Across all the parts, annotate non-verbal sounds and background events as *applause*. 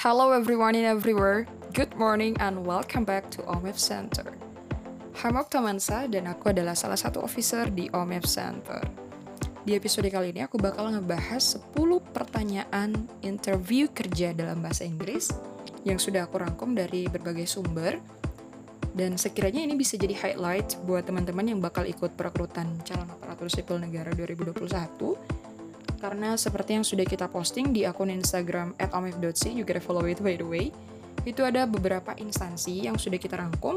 Hello everyone and everywhere. Good morning and welcome back to OMF Center. Hamok Tamansa dan aku adalah salah satu officer di OMF Center. Di episode kali ini aku bakal ngebahas 10 pertanyaan interview kerja dalam bahasa Inggris yang sudah aku rangkum dari berbagai sumber dan sekiranya ini bisa jadi highlight buat teman-teman yang bakal ikut perekrutan calon aparatur sipil negara 2021 karena seperti yang sudah kita posting di akun Instagram @omif.c, you gotta follow it by the way, itu ada beberapa instansi yang sudah kita rangkum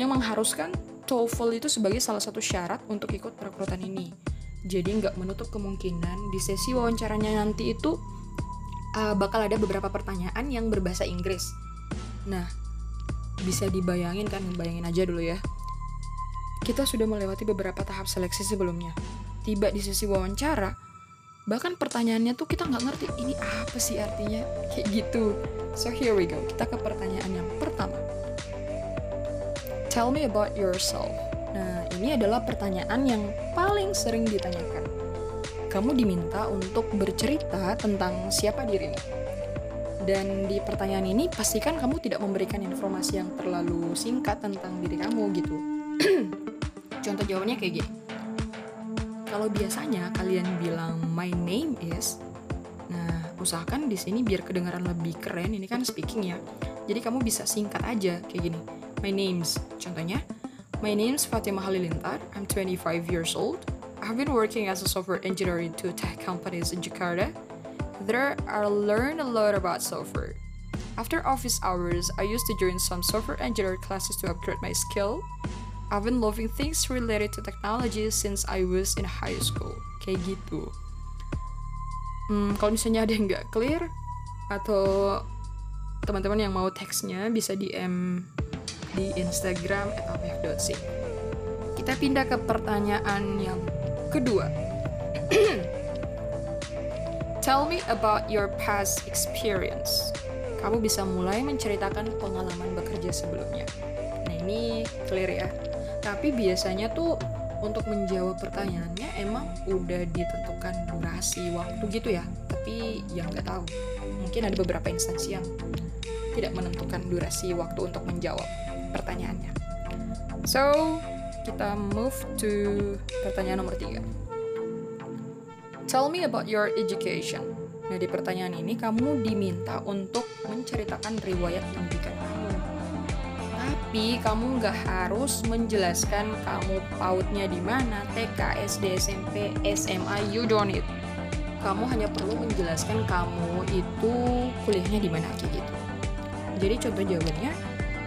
yang mengharuskan TOEFL itu sebagai salah satu syarat untuk ikut perekrutan ini. Jadi nggak menutup kemungkinan di sesi wawancaranya nanti itu uh, bakal ada beberapa pertanyaan yang berbahasa Inggris. Nah, bisa dibayangin kan, bayangin aja dulu ya. Kita sudah melewati beberapa tahap seleksi sebelumnya. Tiba di sesi wawancara, bahkan pertanyaannya tuh kita nggak ngerti ini apa sih artinya? Kayak gitu. So here we go. Kita ke pertanyaan yang pertama. Tell me about yourself. Nah ini adalah pertanyaan yang paling sering ditanyakan. Kamu diminta untuk bercerita tentang siapa dirimu dan di pertanyaan ini pastikan kamu tidak memberikan informasi yang terlalu singkat tentang diri kamu gitu. *clears throat* Contoh jawabannya kayak gini kalau biasanya kalian bilang my name is, nah usahakan di sini biar kedengaran lebih keren. Ini kan speaking ya. Jadi kamu bisa singkat aja kayak gini. My name's, contohnya, my name's Fatima Halilintar. I'm 25 years old. I've been working as a software engineer in two tech companies in Jakarta. There, I learned a lot about software. After office hours, I used to join some software engineer classes to upgrade my skill. I've been loving things related to technology since I was in high school. Kayak gitu. Hmm, kalau misalnya ada yang nggak clear atau teman-teman yang mau teksnya bisa DM di Instagram @omf.c. Kita pindah ke pertanyaan yang kedua. *clears throat* Tell me about your past experience. Kamu bisa mulai menceritakan pengalaman bekerja sebelumnya. Nah ini clear ya tapi biasanya tuh untuk menjawab pertanyaannya emang udah ditentukan durasi waktu gitu ya? Tapi yang nggak tahu. Mungkin ada beberapa instansi yang tidak menentukan durasi waktu untuk menjawab pertanyaannya. So kita move to pertanyaan nomor tiga. Tell me about your education. Nah di pertanyaan ini kamu diminta untuk menceritakan riwayat pendidikan tapi kamu nggak harus menjelaskan kamu pautnya di mana, TK, SD, SMP, SMA, you don't need. Kamu hanya perlu menjelaskan kamu itu kuliahnya di mana kayak gitu. Jadi contoh jawabannya,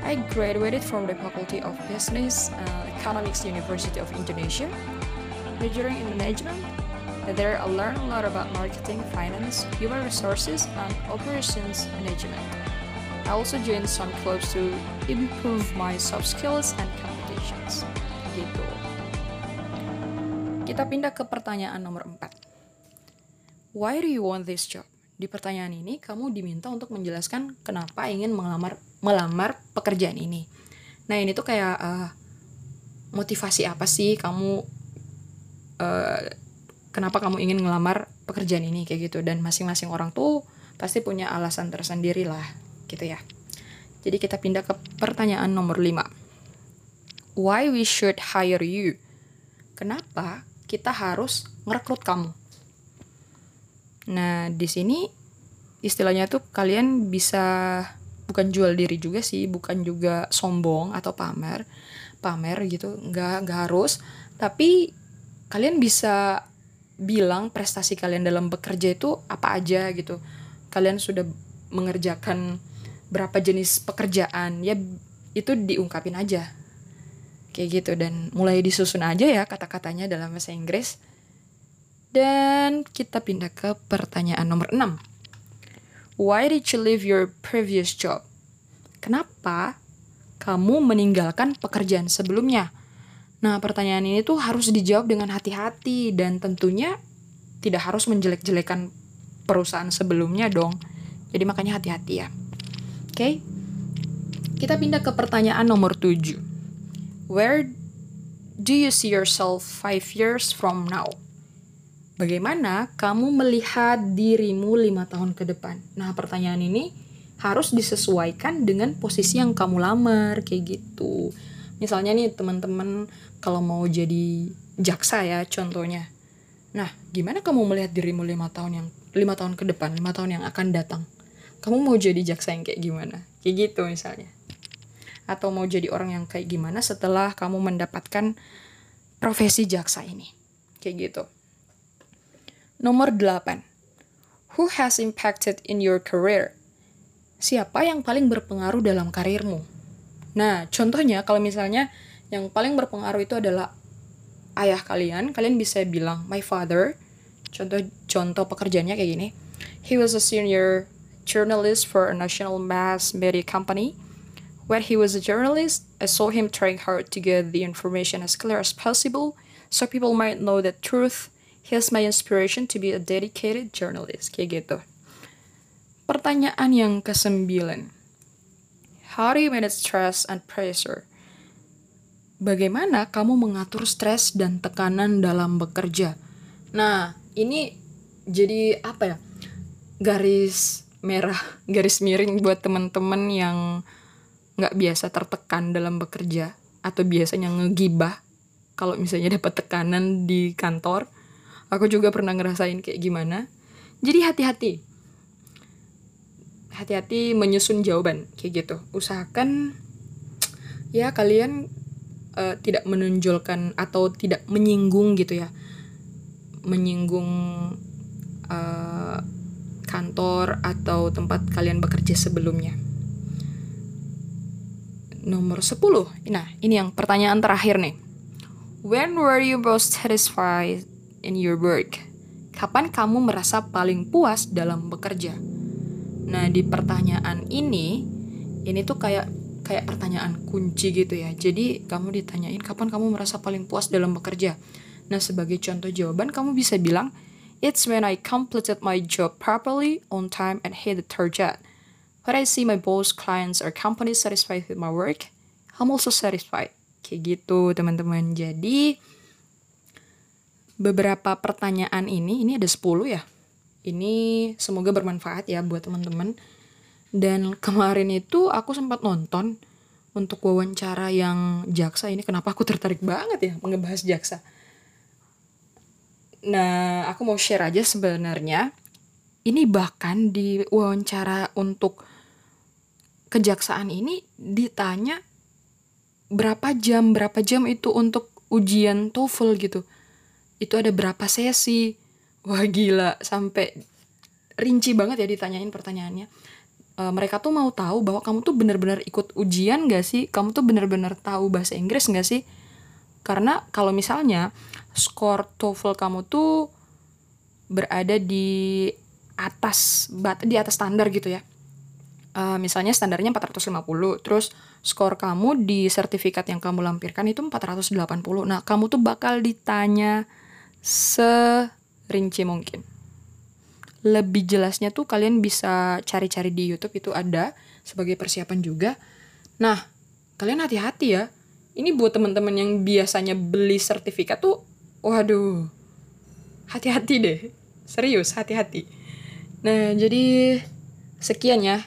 I graduated from the Faculty of Business uh, Economics University of Indonesia, majoring in management. There I learned a lot about marketing, finance, human resources, and operations management. I also joined some clubs to improve my soft skills and competitions. Gitu. Kita pindah ke pertanyaan nomor 4. Why do you want this job? Di pertanyaan ini kamu diminta untuk menjelaskan kenapa ingin melamar melamar pekerjaan ini. Nah, ini tuh kayak uh, motivasi apa sih kamu uh, kenapa kamu ingin ngelamar pekerjaan ini kayak gitu dan masing-masing orang tuh pasti punya alasan tersendiri lah gitu ya. Jadi kita pindah ke pertanyaan nomor 5. Why we should hire you? Kenapa kita harus ngerekrut kamu? Nah, di sini istilahnya tuh kalian bisa bukan jual diri juga sih, bukan juga sombong atau pamer, pamer gitu, nggak nggak harus, tapi kalian bisa bilang prestasi kalian dalam bekerja itu apa aja gitu. Kalian sudah mengerjakan berapa jenis pekerjaan ya itu diungkapin aja kayak gitu dan mulai disusun aja ya kata-katanya dalam bahasa Inggris dan kita pindah ke pertanyaan nomor 6 Why did you leave your previous job? Kenapa kamu meninggalkan pekerjaan sebelumnya? Nah, pertanyaan ini tuh harus dijawab dengan hati-hati dan tentunya tidak harus menjelek-jelekan perusahaan sebelumnya dong. Jadi makanya hati-hati ya okay? kita pindah ke pertanyaan nomor 7. Where do you see yourself five years from now? Bagaimana kamu melihat dirimu lima tahun ke depan? Nah, pertanyaan ini harus disesuaikan dengan posisi yang kamu lamar kayak gitu misalnya nih teman-teman kalau mau jadi jaksa ya contohnya nah gimana kamu melihat dirimu lima tahun yang lima tahun ke depan lima tahun yang akan datang kamu mau jadi jaksa yang kayak gimana? Kayak gitu misalnya. Atau mau jadi orang yang kayak gimana setelah kamu mendapatkan profesi jaksa ini? Kayak gitu. Nomor 8 who has impacted in your career? Siapa yang paling berpengaruh dalam karirmu? Nah, contohnya kalau misalnya yang paling berpengaruh itu adalah ayah kalian, kalian bisa bilang my father. Contoh contoh pekerjaannya kayak gini. He was a senior journalist for a national mass media company. When he was a journalist, I saw him trying hard to get the information as clear as possible so people might know the truth. He's my inspiration to be a dedicated journalist. Kayak gitu. Pertanyaan yang kesembilan. How do you manage stress and pressure? Bagaimana kamu mengatur stres dan tekanan dalam bekerja? Nah, ini jadi apa ya? Garis merah, garis miring buat teman-teman yang nggak biasa tertekan dalam bekerja atau biasanya ngegibah kalau misalnya dapat tekanan di kantor. Aku juga pernah ngerasain kayak gimana. Jadi hati-hati hati-hati menyusun jawaban kayak gitu usahakan ya kalian uh, tidak menonjolkan atau tidak menyinggung gitu ya menyinggung uh, kantor atau tempat kalian bekerja sebelumnya? Nomor 10 nah ini yang pertanyaan terakhir nih. When were you most satisfied in your work? Kapan kamu merasa paling puas dalam bekerja? Nah, di pertanyaan ini ini tuh kayak kayak pertanyaan kunci gitu ya. Jadi, kamu ditanyain kapan kamu merasa paling puas dalam bekerja. Nah, sebagai contoh jawaban kamu bisa bilang It's when I completed my job properly, on time, and hit the target. When I see my boss, clients, or company satisfied with my work, I'm also satisfied. Kayak gitu, teman-teman. Jadi, beberapa pertanyaan ini, ini ada 10 ya ini semoga bermanfaat ya buat teman-teman. Dan kemarin itu aku sempat nonton untuk wawancara yang jaksa ini kenapa aku tertarik banget ya mengebahas jaksa. Nah, aku mau share aja sebenarnya. Ini bahkan di wawancara untuk kejaksaan ini ditanya berapa jam, berapa jam itu untuk ujian TOEFL? gitu. Itu ada berapa sesi? Wah gila. Sampai rinci banget ya ditanyain pertanyaannya. E, mereka tuh mau tahu bahwa kamu tuh benar-benar ikut ujian gak sih? Kamu tuh benar-benar tahu bahasa Inggris gak sih karena kalau misalnya skor TOEFL kamu tuh berada di atas bat di atas standar gitu ya uh, misalnya standarnya 450 terus skor kamu di sertifikat yang kamu lampirkan itu 480 nah kamu tuh bakal ditanya se rinci mungkin. Lebih jelasnya tuh kalian bisa cari-cari di YouTube itu ada sebagai persiapan juga. Nah, kalian hati-hati ya. Ini buat teman-teman yang biasanya beli sertifikat tuh, waduh, hati-hati deh. Serius, hati-hati. Nah, jadi sekian ya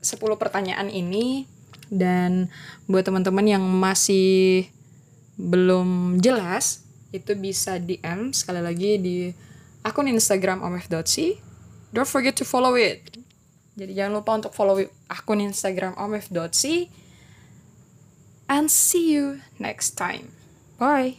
10 pertanyaan ini dan buat teman-teman yang masih belum jelas itu bisa DM sekali lagi di akun Instagram omf.c. Don't forget to follow it. Jadi jangan lupa untuk follow akun Instagram omf.c. And see you next time. Bye.